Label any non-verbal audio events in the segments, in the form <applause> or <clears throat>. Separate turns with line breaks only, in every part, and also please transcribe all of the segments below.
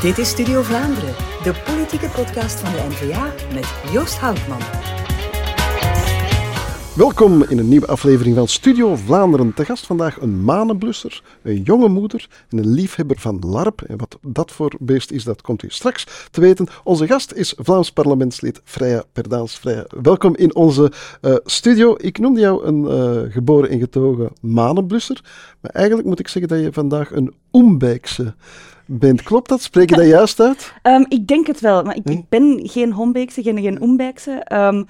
Dit is Studio Vlaanderen, de politieke podcast van de N-VA met Joost Houtman.
Welkom in een nieuwe aflevering van Studio Vlaanderen. Te gast vandaag een manenblusser, een jonge moeder en een liefhebber van LARP. En wat dat voor beest is, dat komt u straks te weten. Onze gast is Vlaams parlementslid Freya Perdaals. Freya, welkom in onze uh, studio. Ik noemde jou een uh, geboren en getogen manenblusser. Maar eigenlijk moet ik zeggen dat je vandaag een Oembijkse bent. Klopt dat? Spreek je dat juist uit?
Um, ik denk het wel, maar ik, ik ben geen Hombeekse, geen, geen Oembijkse. Um,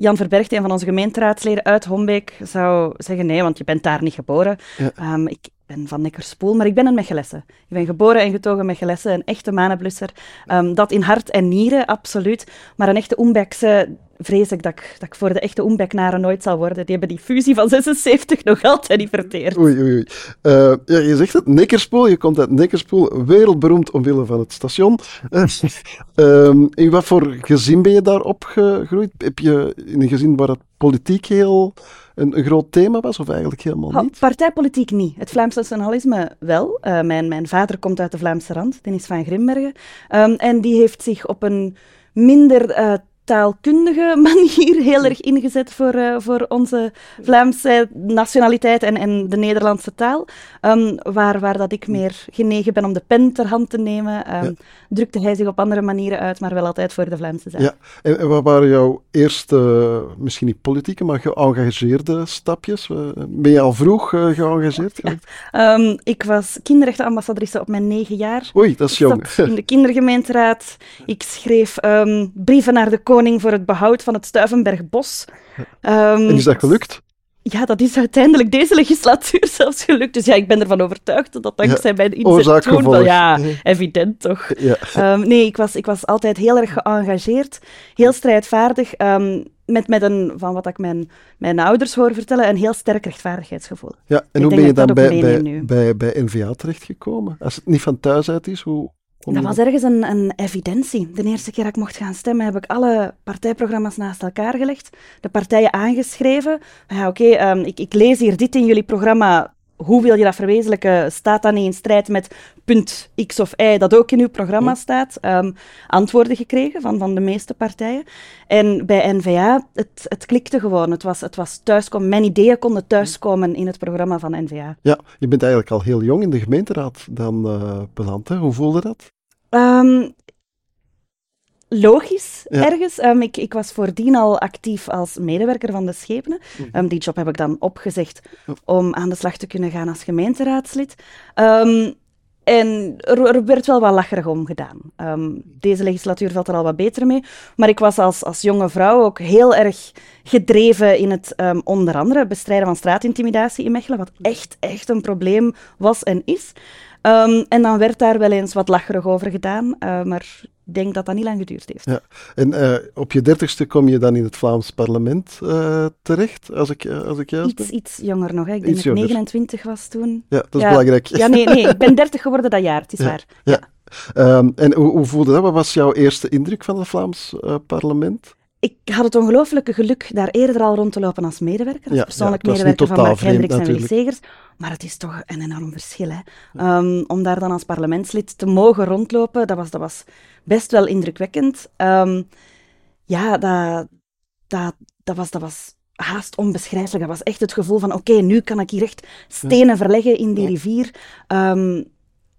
Jan Verbergt, een van onze gemeenteraadsleden uit Hombeek, zou zeggen nee, want je bent daar niet geboren. Ja. Um, ik ben van Neckerspoel, maar ik ben een Mechelesse. Ik ben geboren en getogen Mechelesse, een echte manenblusser. Um, dat in hart en nieren, absoluut. Maar een echte Oembekse vrees ik dat, ik dat ik voor de echte Oembeknaren nooit zal worden. Die hebben die fusie van 76 nog altijd niet verteerd.
Oei, oei, oei. Uh, ja, je zegt het, Neckerspoel, je komt uit Neckerspoel, wereldberoemd omwille van het station. uh, <laughs> in wat voor gezin ben je daar opgegroeid? Heb je in een gezin waar het politiek heel een, een, groot thema was, of eigenlijk helemaal niet?
Partijpolitiek niet. Het Vlaams nationalisme wel. Uh, mijn, mijn vader komt uit de Vlaamse rand, Dennis van Grimbergen. Um, en die heeft zich op een minder uh, taalkundige <laughs> manier heel erg ingezet voor, uh, voor onze Vlaamse nationaliteit en, en de Nederlandse taal. Um, waar, waar dat ik meer genegen ben om de pen ter hand te nemen, um, ja. drukte hij zich op andere manieren uit, maar wel altijd voor de Vlaamse zaak.
Ja, en, en wat waren jouw eerste, misschien niet politieke, maar geëngageerde stapjes? Ben je al vroeg uh, geëngageerd?
Ja. Um, <laughs> ik was kinderrechtenambassadrice op mijn negen jaar.
Oei, dat is jong.
in de kindergemeenteraad. Ik schreef brieven naar de koning voor het behoud van het Stuivenbergbos.
Um, en is dat gelukt?
Ja, dat is uiteindelijk deze legislatuur <laughs> zelfs gelukt. Dus ja, ik ben ervan overtuigd dat dankzij ja, mijn inzet toen... Wel, ja, evident toch. Ja. Um, nee, ik was, ik was altijd heel erg geëngageerd, heel strijdvaardig, um, met, met een, van wat ik mijn, mijn ouders hoor vertellen, een heel sterk rechtvaardigheidsgevoel.
Ja, en
ik
hoe ben je dan bij, bij, bij, bij NVA terechtgekomen? Als het niet van thuis uit is, hoe...
Dat was ergens een, een, evidentie. De eerste keer dat ik mocht gaan stemmen, heb ik alle partijprogramma's naast elkaar gelegd, de partijen aangeschreven. Ja, oké, okay, um, ik, ik lees hier dit in jullie programma hoe wil je dat verwezenlijken? Staat dat niet in strijd met punt X of Y dat ook in uw programma staat? Um, antwoorden gekregen van, van de meeste partijen. En bij N-VA, het, het klikte gewoon. Het was, het was thuiskomen. Mijn ideeën konden thuiskomen in het programma van N-VA.
Ja, je bent eigenlijk al heel jong in de gemeenteraad dan uh, beland. Hè? Hoe voelde dat?
Um, logisch ja. ergens. Um, ik, ik, was voordien al actief als medewerker van de schepenen. Um, die job heb ik dan opgezegd om aan de slag te kunnen gaan als gemeenteraadslid. Um, en er, er, werd wel wat lacherig om gedaan. deze legislatuur valt er al wat beter mee. Maar ik was als, als jonge vrouw ook heel erg gedreven in het onder andere bestrijden van straatintimidatie in Mechelen, wat echt, echt een probleem was en is. Um, en dan werd daar wel eens wat lacherig over gedaan, uh, maar ik denk dat dat niet lang geduurd heeft.
Ja. En uh, op je dertigste kom je dan in het Vlaams parlement uh, terecht, als ik, als ik juist
iets, iets jonger nog, hè. ik denk dat ik 29 was toen.
Ja, dat is ja. belangrijk.
Ja, nee, nee, ik ben <laughs> 30 geworden dat jaar, het is
ja.
waar.
Ja. Um, en hoe, hoe, voelde dat? Wat was jouw eerste indruk van het Vlaams parlement?
Ik had het ongelooflijke geluk daar eerder al rond te lopen als medewerker, als ja, persoonlijk ja, medewerker van Mark Hendricks en Willy Segers. Maar het is toch een enorm verschil. Hè? Um, om daar dan als parlementslid te mogen rondlopen, dat was, dat was best wel indrukwekkend. Um, ja, dat, dat, dat, was, dat was haast onbeschrijfelijk. Dat was echt het gevoel van, oké, okay, nu kan ik hier echt stenen verleggen in die rivier. Um,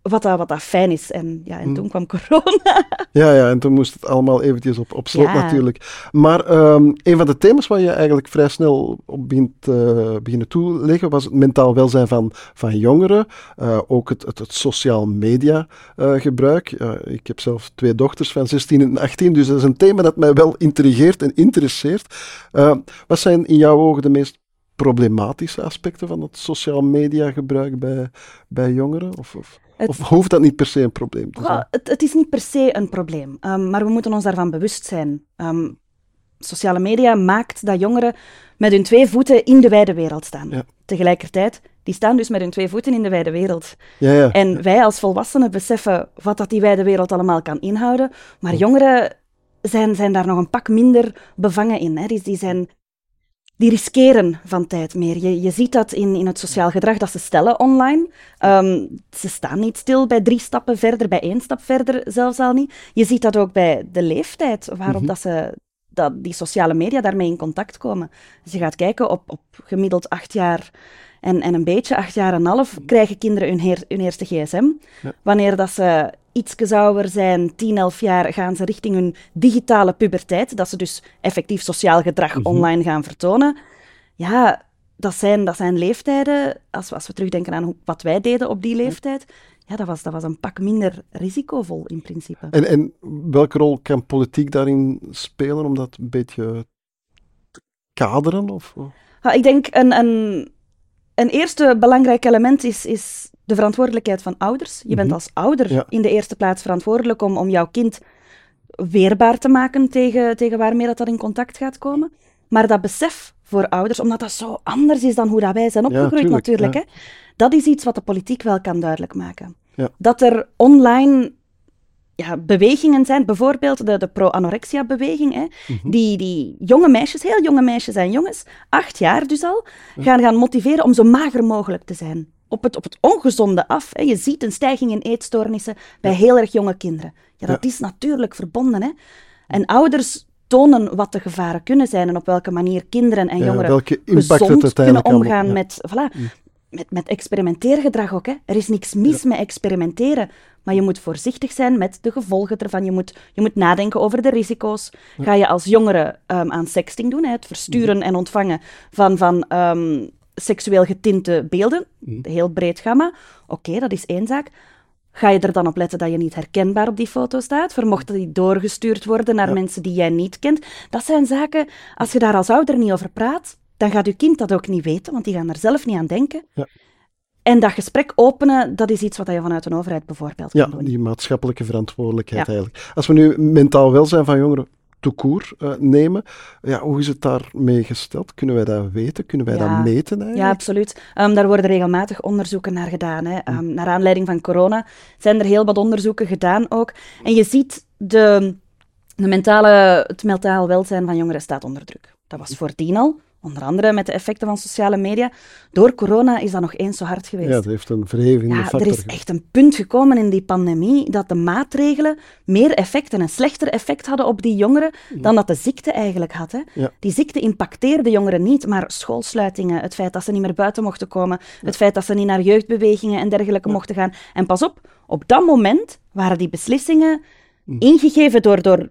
wat dat, wat dat fijn is. En, ja, en hmm. toen kwam corona. <laughs>
Ja, ja, en toen moest het allemaal eventjes op, op slot ja. natuurlijk. Maar um, een van de thema's waar je eigenlijk vrij snel op begint, uh, beginnen toeleggen, was het mentaal welzijn van, van jongeren. Uh, ook het, het, het sociaal media uh, gebruik. ik heb zelf twee dochters van 16 en 18, dus dat is een thema dat mij wel intrigeert en interesseert. wat zijn in jouw ogen de meest problematische aspecten van het sociaal media gebruik bij, bij jongeren? Of, of? Het, of hoeft dat niet per se een probleem te zijn?
Het, het is niet per se een probleem, um, maar we moeten ons daarvan bewust zijn. Um, sociale media maakt dat jongeren met hun twee voeten in de wijde wereld staan. Ja. Tegelijkertijd, die staan dus met hun twee voeten in de wijde wereld.
Ja, ja.
En wij als volwassenen beseffen wat dat die wijde wereld allemaal kan inhouden, maar jongeren zijn, zijn daar nog een pak minder bevangen in. Hè. Die, die zijn die riskeren van tijd meer. Je, je ziet dat in, in het sociaal gedrag dat ze stellen online. Ehm, ze staan niet stil bij drie stappen verder, bij één stap verder zelfs al niet. Je ziet dat ook bij de leeftijd waarop mhm. dat ze dat die sociale media daarmee in contact komen. Dus je gaat kijken op, op gemiddeld acht jaar en, en een beetje, acht jaar en een half, krijgen kinderen hun, heer, hun eerste gsm. Wanneer dat ze iets ouder zijn, 10, 11 jaar, gaan ze richting hun digitale puberteit, dat ze dus effectief sociaal gedrag mhm. online gaan vertonen. Ja, dat zijn, dat zijn leeftijden, als we, als we terugdenken aan wat wij deden op die leeftijd, ja, dat, was, dat was een pak minder risicovol in principe.
En, en welke rol kan politiek daarin spelen om dat een beetje te kaderen? Of?
Ja, ik denk een, een, een eerste belangrijk element is, is de verantwoordelijkheid van ouders. Je bent mhm. als ouder in de eerste plaats verantwoordelijk om, om jouw kind weerbaar te maken tegen, tegen waarmee dat, dat in contact gaat komen. Maar dat besef voor ouders, omdat dat zo anders is dan hoe dat wij zijn opgegroeid natuurlijk, hè, dat is iets wat de politiek wel kan duidelijk maken. Dat er online ja, bewegingen zijn, bijvoorbeeld de, de pro-anorexia-beweging, mhm. die, die jonge meisjes, heel jonge meisjes en jongens, acht jaar dus al, gaan, gaan motiveren om zo mager mogelijk te zijn op het, op het ongezonde af. Hè. Je ziet een stijging in eetstoornissen bij heel erg jonge kinderen. Ja, dat is natuurlijk verbonden. Hè. En ouders tonen wat de gevaren kunnen zijn en op welke manier kinderen en jongeren gezond kunnen omgaan met, voilà, mm. met, met experimenteergedrag ook. Hè. Er is niks mis met experimenteren, maar je moet voorzichtig zijn met de gevolgen ervan. Je moet, je moet nadenken over de risico's. Ga je als jongere um, aan sexting doen, hè, het versturen mm. en ontvangen van, van um, seksueel getinte beelden, een mhm. heel breed gamma. Oké, dat is één zaak. Ga je er dan op letten dat je niet herkenbaar op die foto staat? Vermochten die doorgestuurd worden naar mensen die jij niet kent? Dat zijn zaken, als je daar als ouder niet over praat, dan gaat je kind dat ook niet weten, want die gaan er zelf niet aan denken. Ja. En dat gesprek openen, dat is iets wat je vanuit een overheid bijvoorbeeld
kan
doen.
Ja, die maatschappelijke verantwoordelijkheid eigenlijk. Als we nu mentaal welzijn van jongeren toekoer uh, nemen. Ja, hoe is het daarmee gesteld? Kunnen wij dat weten? Kunnen wij dat meten eigenlijk?
Ja, absoluut. Um, daar worden regelmatig onderzoeken naar gedaan. Hè. Um, naar aanleiding van corona zijn er heel wat onderzoeken gedaan ook. En je ziet de, de mentale, het mentaal welzijn van jongeren staat onder druk. Dat was voordien al. Onder andere met de effecten van sociale media. Door corona is dat nog eens zo hard geweest.
Ja, dat heeft een verheving ja,
Er is echt een punt gekomen in die pandemie dat de maatregelen meer effect en een slechter effect hadden op die jongeren dan dat de ziekte eigenlijk had. Hè. Die ziekte impacteerde jongeren niet, maar schoolsluitingen, het feit dat ze niet meer buiten mochten komen, het feit dat ze niet naar jeugdbewegingen en dergelijke mochten gaan. En pas op, op dat moment waren die beslissingen ingegeven door, door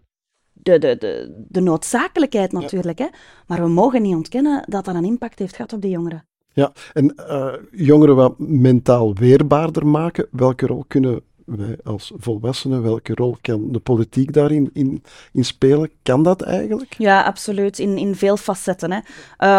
de, de, de, de noodzakelijkheid natuurlijk. Hè? Maar we mogen niet ontkennen dat dat een impact heeft gehad op de jongeren.
Ja, en uh, jongeren wat mentaal weerbaarder maken, welke rol kunnen wij als volwassenen, welke rol kan de politiek daarin in, in spelen? Kan dat eigenlijk?
Ja, absoluut. In, in veel facetten. Hè.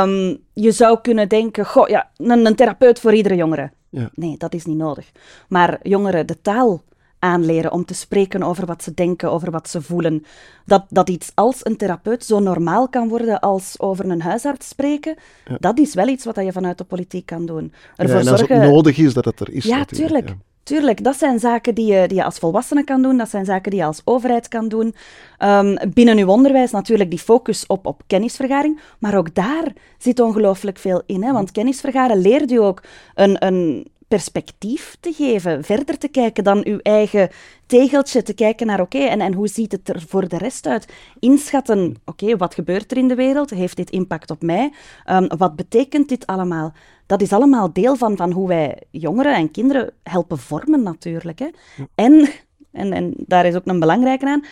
Um, je zou kunnen denken, goh, ja, een, een therapeut voor iedere jongere. Ja. Nee, dat is niet nodig. Maar jongeren de taal aanleren om te spreken over wat ze denken, over wat ze voelen. Dat, dat iets als een therapeut zo normaal kan worden als over een huisarts spreken, dat is wel iets wat je vanuit de politiek kan doen.
Ervoor ja, en als zorgen... het nodig is dat het er is.
Ja, tuurlijk. Ja. Tuurlijk, dat zijn zaken die je, die je als volwassene kan doen, dat zijn zaken die je als overheid kan doen. Um, binnen uw onderwijs natuurlijk die focus op, op kennisvergaring, maar ook daar zit ongelooflijk veel in. Hè? Want kennisvergaren leert u ook een, een, perspectief te geven, verder te kijken dan uw eigen tegeltje, te kijken naar oké, en, en hoe ziet het er voor de rest uit? Inschatten, oké, wat gebeurt er in de wereld? Heeft dit impact op mij? Um, wat betekent dit allemaal? Dat is allemaal deel van, van hoe wij jongeren en kinderen helpen vormen natuurlijk. Hè? En, en, en daar is ook een belangrijke aan,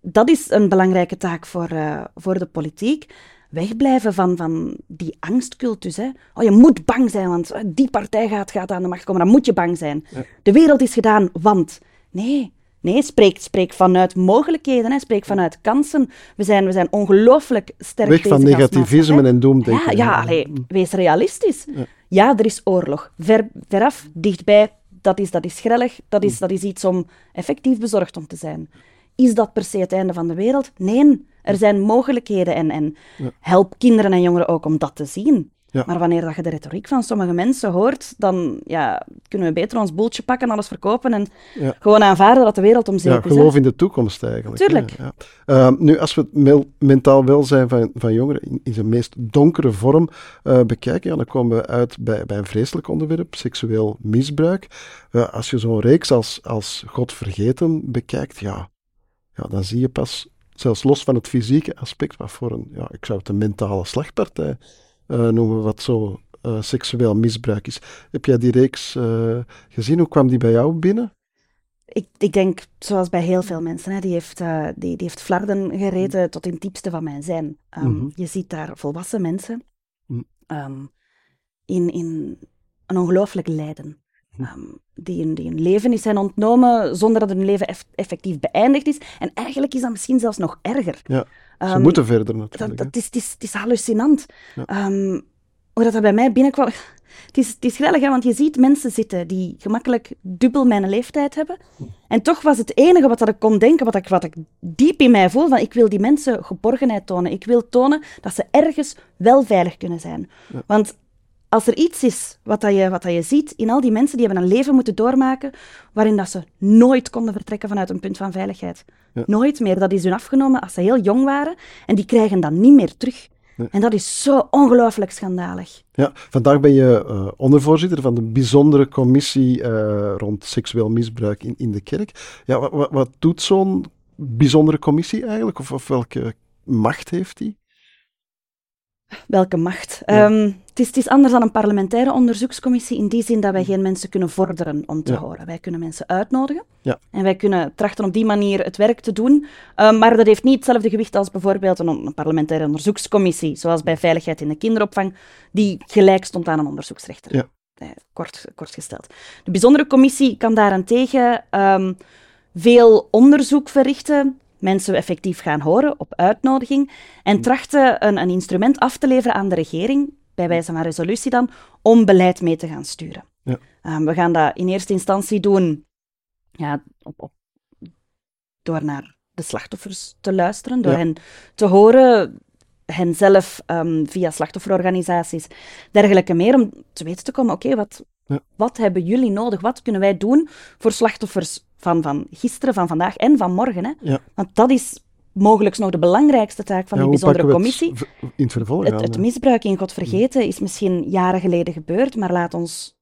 dat is een belangrijke taak voor, uh, voor de politiek wegblijven van, van die angstcultus. Hè. Oh, je moet bang zijn, want die partij gaat, gaat aan de macht komen. Dan moet je bang zijn. De wereld is gedaan, want... Nee, nee spreek, spreek vanuit mogelijkheden, hè. spreek vanuit kansen. We zijn, we zijn ongelooflijk sterk
Weg van negativisme en doemdenken.
Ja, ja allee, wees realistisch. Ja. ja. er is oorlog. Ver, veraf, dichtbij, dat is, dat is grellig. Dat is, hm. dat is iets om effectief bezorgd om te zijn. Is dat per se het einde van de wereld? Nee. Er zijn mogelijkheden en, en help kinderen en jongeren ook om dat te zien. Maar wanneer dat je de retoriek van sommige mensen hoort, dan ja, kunnen we beter ons boeltje pakken, alles verkopen en gewoon aanvaarden dat de wereld om zeep
ja,
is.
geloof in de toekomst eigenlijk.
Tuurlijk.
Ehm, nu, als we het mentaal welzijn van, van jongeren in, in zijn meest donkere vorm uh, bekijken, dan komen we uit bij, bij een vreselijk onderwerp, seksueel misbruik. Uh, als je zo'n reeks als, als God vergeten bekijkt, ja, ja, dan zie je pas, zelfs los van het fysieke aspect, wat voor een, ja, ik zou het een mentale slagpartij uh, noemen, wat zo uh, seksueel misbruik is. Heb jij die reeks uh, gezien? Hoe kwam die bij jou binnen?
Ik, ik denk, zoals bij heel veel mensen, hè, die, heeft, uh, die, die heeft flarden gereden tot in het diepste van mijn zijn. Um, mm -hmm. Je ziet daar volwassen mensen mm. um, in, in een ongelooflijk lijden. Um, die, hun, die hun leven is zijn ontnomen zonder dat hun leven eff effectief beëindigd is. En eigenlijk is dat misschien zelfs nog erger.
Ja, ze moeten verder natuurlijk.
Dat, dat is, het, is, het is hallucinant. Ja. Um, hoe dat, dat bij mij binnenkwam... <laughs> Het is, het is grillig, hè, want je ziet mensen zitten die gemakkelijk dubbel mijn leeftijd hebben. En toch was het enige wat dat ik kon denken, wat ik, wat ik diep in mij voel, van ik wil die mensen geborgenheid tonen. Ik wil tonen dat ze ergens wel veilig kunnen zijn. Ja. Want als er iets is wat, dat je, wat dat je ziet in al die mensen die hebben een leven moeten doormaken waarin dat ze nooit konden vertrekken vanuit een punt van veiligheid. Ja. Nooit meer. Dat is hun afgenomen als ze heel jong waren en die krijgen dat niet meer terug. Nee. En dat is zo ongelooflijk schandalig.
Ja, vandaag ben je uh, ondervoorzitter van de bijzondere commissie uh, rond seksueel misbruik in, in de kerk. Ja, wat, wat, wat doet zo'n bijzondere commissie eigenlijk? Of, of welke macht heeft die?
Welke macht? Ja. Um, het, is, het is anders dan een parlementaire onderzoekscommissie in die zin dat wij geen mensen kunnen vorderen om te ja. horen. Wij kunnen mensen uitnodigen
ja.
en wij kunnen trachten op die manier het werk te doen. Um, maar dat heeft niet hetzelfde gewicht als bijvoorbeeld een, een, parlementaire onderzoekscommissie, zoals bij veiligheid in de kinderopvang, die gelijk stond aan een onderzoeksrechter.
Ja.
Eh, kort, kort gesteld. De bijzondere commissie kan daarentegen um, veel onderzoek verrichten, mensen effectief gaan horen op uitnodiging en trachten een, een instrument af te leveren aan de regering, bij wijze van resolutie dan, om beleid mee te gaan sturen.
Ja.
Um, we gaan dat in eerste instantie doen ja, op, op, door naar de slachtoffers te luisteren, door
Ja.
hen te horen, hen zelf um, via slachtofferorganisaties, dergelijke meer, om te weten te komen, oké, wat,
Ja.
wat hebben jullie nodig? Wat kunnen wij doen voor slachtoffers van, van gisteren, van vandaag en van morgen? Hè?
Ja.
Want dat is mogelijk nog de belangrijkste taak van
Ja,
die bijzondere
het
commissie.
v- in het vervolg
Het, het misbruik in God vergeten is misschien jaren geleden gebeurd, maar laat ons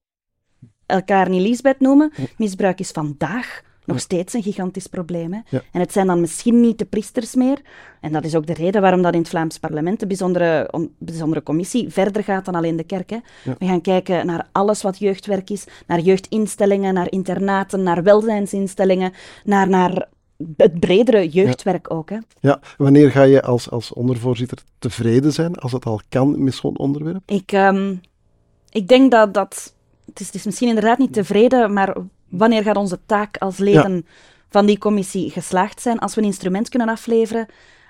elkaar niet Liesbeth noemen. Misbruik is vandaag nog steeds een gigantisch probleem. Hè?
Ja.
En het zijn dan misschien niet de priesters meer. En dat is ook de reden waarom dat in het Vlaams parlement de bijzondere, on- bijzondere commissie verder gaat dan alleen de kerk. Hè?
Ja.
We gaan kijken naar alles wat jeugdwerk is, naar jeugdinstellingen, naar internaten, naar welzijnsinstellingen, naar, naar het bredere jeugdwerk ook. Hè?
Ja, wanneer ga je als, als ondervoorzitter tevreden zijn, als het al kan met zo'n onderwerp?
Ik, ehm, ik denk dat dat. Het is, het is misschien inderdaad niet tevreden, maar wanneer gaat onze taak als leden van die commissie geslaagd zijn? Als we een instrument kunnen afleveren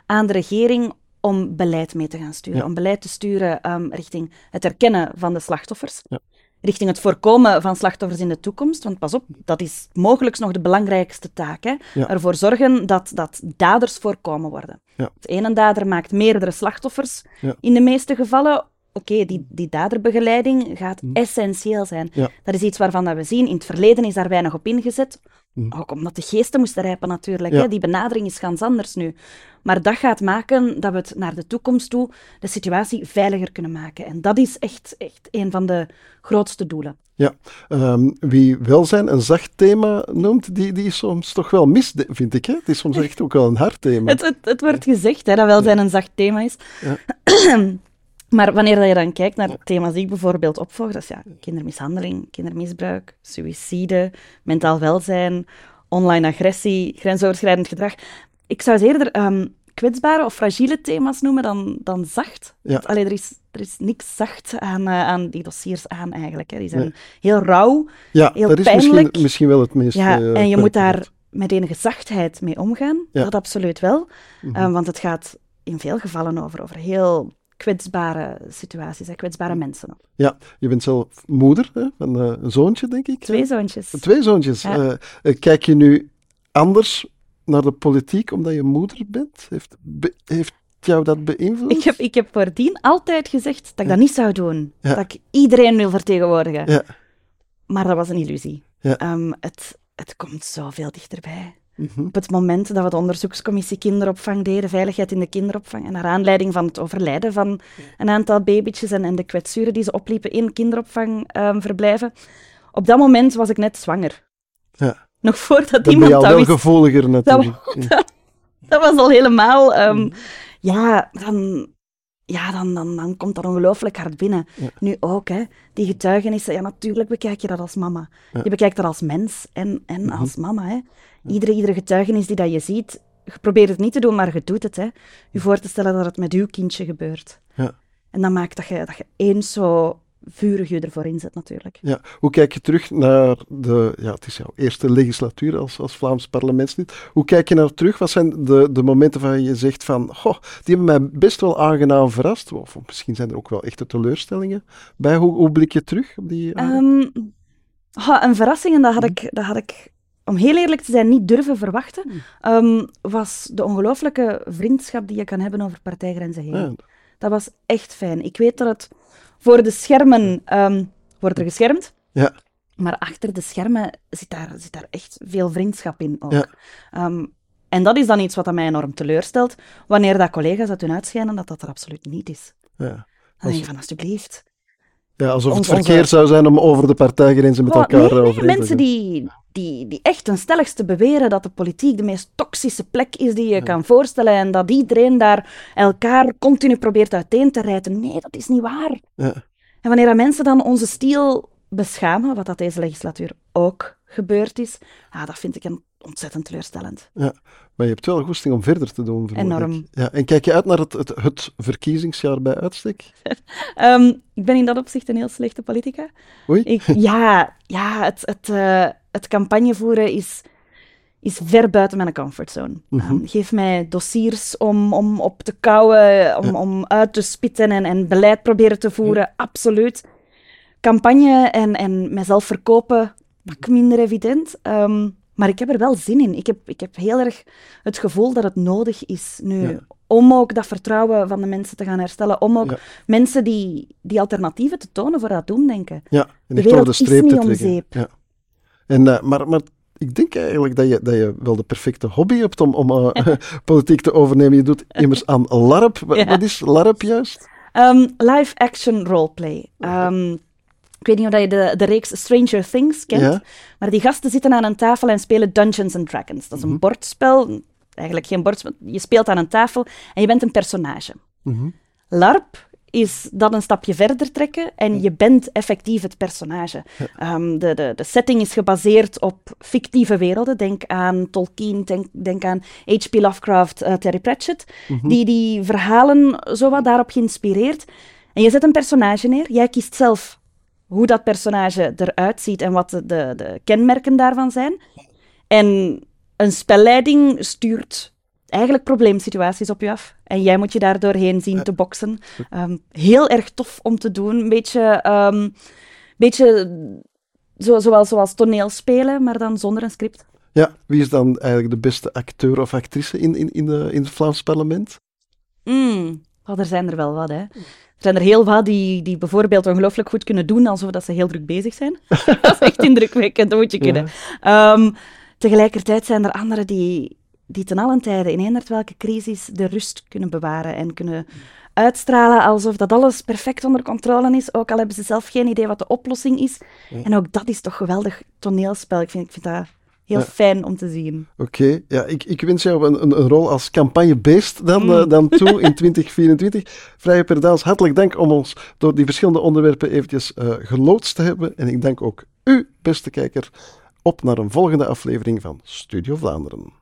aan de regering om beleid mee te gaan sturen.
Ja.
Om beleid te sturen ehm, richting het erkennen van de slachtoffers.
Ja.
Richting het voorkomen van slachtoffers in de toekomst. Want pas op, dat is mogelijk nog de belangrijkste taak. Hè? Ervoor zorgen dat, dat daders voorkomen worden. Het ene dader maakt meerdere slachtoffers in de meeste gevallen. Oké, die, die daderbegeleiding gaat
Hm.
essentieel zijn.
Ja.
Dat is iets waarvan dat we zien, in het verleden is daar weinig op ingezet.
Hm.
Ook omdat de geesten moesten rijpen natuurlijk.
Ja.
Hè? Die benadering is ganz anders nu. Maar dat gaat maken dat we het naar de toekomst toe de situatie veiliger kunnen maken. En dat is echt, echt een van de grootste doelen.
Ja, ehm, wie welzijn een zacht thema noemt, die, die is soms toch wel mis, vind ik. Hè? Het is soms <laughs> echt ook wel een hard thema.
Het, het, het wordt gezegd hè, dat welzijn een zacht thema is.
Ja. <clears throat>
maar wanneer dat je dan kijkt naar thema's die ik bijvoorbeeld opvolg, dat is ja, kindermishandeling, kindermisbruik, suïcide, mentaal welzijn, online agressie, grensoverschrijdend gedrag. Ik zou ze eerder ehm, kwetsbare of fragiele thema's noemen dan, dan zacht.
Ja.
Want, allee, er, is, er is niks zacht aan, eh, aan die dossiers aan eigenlijk. Hè. Die zijn
Nee.
heel rauw.
ja,
heel
dat is misschien, misschien wel het meest...
Ja,
eh,
en je moet daar met enige zachtheid mee omgaan.
Ja.
Dat absoluut wel.
Mhm.
Eh, want het gaat in veel gevallen over, over heel kwetsbare situaties, hè, kwetsbare mensen.
Ja, je bent zelf moeder hè, van eh, een zoontje, denk ik.
Twee zoontjes.
Twee zoontjes.
Ja.
Eh, eh, kijk je nu anders naar de politiek omdat je moeder bent? Heeft, be- heeft jou dat beïnvloed?
Ik heb, ik heb voordien altijd gezegd dat ik dat niet zou doen. Dat ik iedereen wil vertegenwoordigen.
Ja.
Maar dat was een illusie. Ehm, het, het komt zoveel dichterbij.
Mhm.
Op het moment dat we de onderzoekscommissie kinderopvang deden, veiligheid in de kinderopvang, en naar aanleiding van het overlijden van een aantal babytjes en, en de kwetsuren die ze opliepen in kinderopvangverblijven, op dat moment was ik net zwanger.
Ja.
Nog voordat iemand dat
wel
wist.
gevoeliger natuurlijk. <laughs>
Dat was al helemaal... ehm,
Mm.
Ja, dan, ja dan, dan, dan komt dat ongelooflijk hard binnen.
Ja.
Nu ook, hè. Die getuigenissen, ja, natuurlijk bekijk je dat als mama.
Ja.
Je bekijkt dat als mens en, en
Mhm.
als mama, hè. Iedere, iedere getuigenis die dat je ziet, je probeert het niet te doen, maar je doet het, hè. Je voor te stellen dat het met uw kindje gebeurt.
Ja.
En dat maakt dat je, dat je eens zo vurig je ervoor inzet, natuurlijk.
Ja. Hoe kijk je terug naar de, ja, het is jouw eerste legislatuur als, als Vlaams parlementslid. Hoe kijk je naar terug? Wat zijn de, de momenten waar je zegt van, goh, die hebben mij best wel aangenaam verrast. Of misschien zijn er ook wel echte teleurstellingen bij. Hoe, hoe blik je terug op die...
Ha, een verrassing, en dat
Mhm.
had, ik, dat had ik, om heel eerlijk te zijn, niet durven verwachten,
Mhm.
ehm, was de ongelooflijke vriendschap die je kan hebben over partijgrenzen heen.
Ja.
Dat was echt fijn. Ik weet dat het voor de schermen ehm, wordt er geschermd,
Ja.
maar achter de schermen zit daar, zit daar echt veel vriendschap in ook.
Ja.
Ehm, en dat is dan iets wat mij enorm teleurstelt, wanneer dat collega's dat doen uitschijnen dat dat er absoluut niet is.
ja.
Dan denk je van, alsjeblieft.
Ja, alsof het
onze-
verkeerd zou zijn om over de partijgrenzen met
Oh,
elkaar
nee, nee,
overeen te
mensen die, die, die echt ten stelligste beweren dat de politiek de meest toxische plek is die je kan voorstellen en dat iedereen daar elkaar continu probeert uiteen te rijten. Nee, dat is niet waar.
Ja.
En wanneer dat mensen dan onze stiel beschamen, wat dat deze legislatuur ook gebeurd is, ah, dat vind ik een ontzettend teleurstellend.
Ja, maar je hebt wel goesting om verder te doen. ik.
Enorm.
Ja, en kijk je uit naar het, het, het verkiezingsjaar bij uitstek? <laughs>
Ehm, ik ben in dat opzicht een heel slechte politica.
Oei.
Ik, <laughs> ja, ja het, het, eh, het campagne voeren is, is ver buiten mijn comfortzone. Ehm, geef mij dossiers om, om op te kouwen, om, om uit te spitten en, en beleid proberen te voeren, absoluut. Campagne en, en mezelf verkopen, pak minder evident. Ehm, maar ik heb er wel zin in. Ik heb, ik heb heel erg het gevoel dat het nodig is nu.
Ja.
Om ook dat vertrouwen van de mensen te gaan herstellen. Om ook
Ja.
mensen die, die alternatieven te tonen voor dat doen denken.
Ja, en
De
de
wereld is
streep te
niet om
trekken.
zeep.
Ja. En, maar, maar ik denk eigenlijk dat je, dat je wel de perfecte hobby hebt om, om eh, <laughs> <laughs> politiek te overnemen. Je doet immers aan LARP.
Ja.
Wat is LARP juist?
Ehm, live action roleplay. Ehm, ik weet niet of je de, de reeks Stranger Things kent,
Ja.
maar die gasten zitten aan een tafel en spelen Dungeons and Dragons. Dat is
Mhm.
een bordspel, eigenlijk geen bordspel. Je speelt aan een tafel en je bent een personage.
Mhm.
LARP is dat een stapje verder trekken en je bent effectief het personage. Ehm, de, de, de setting is gebaseerd op fictieve werelden. Denk aan Tolkien, denk, denk aan H.P. Lovecraft, eh, Terry Pratchett. Die die verhalen zowat daarop geïnspireerd. En je zet een personage neer. Jij kiest zelf hoe dat personage eruit ziet en wat de, de, de kenmerken daarvan zijn. En een spelleiding stuurt eigenlijk probleemsituaties op je af. En jij moet je daar doorheen zien te boksen. Ehm, heel erg tof om te doen. Een beetje, ehm, beetje zo, zoals, zoals toneelspelen, maar dan zonder een script.
Ja, wie is dan eigenlijk de beste acteur of actrice in, in, in, de, in het Vlaams parlement?
Mm. Er zijn er wel wat, hè. Er zijn er heel wat die, die bijvoorbeeld ongelooflijk goed kunnen doen, alsof dat ze heel druk bezig zijn. <laughs> dat is echt indrukwekkend, dat moet je kunnen. Ehm, tegelijkertijd zijn er anderen die, die ten allen tijde, in eender welke crisis, de rust kunnen bewaren en kunnen uitstralen alsof dat alles perfect onder controle is, ook al hebben ze zelf geen idee wat de oplossing is. En ook dat is toch geweldig toneelspel. Ik vind, ik vind dat heel
Ja.
fijn om te zien.
Oké, ja, ik, ik wens jou een, een, een rol als campagnebeest dan,
Mm.
eh, dan toe in <laughs> 2024. Vrije Perdaals, hartelijk dank om ons door die verschillende onderwerpen eventjes eh geloodst te hebben. En ik dank ook u, beste kijker, op naar een volgende aflevering van Studio Vlaanderen.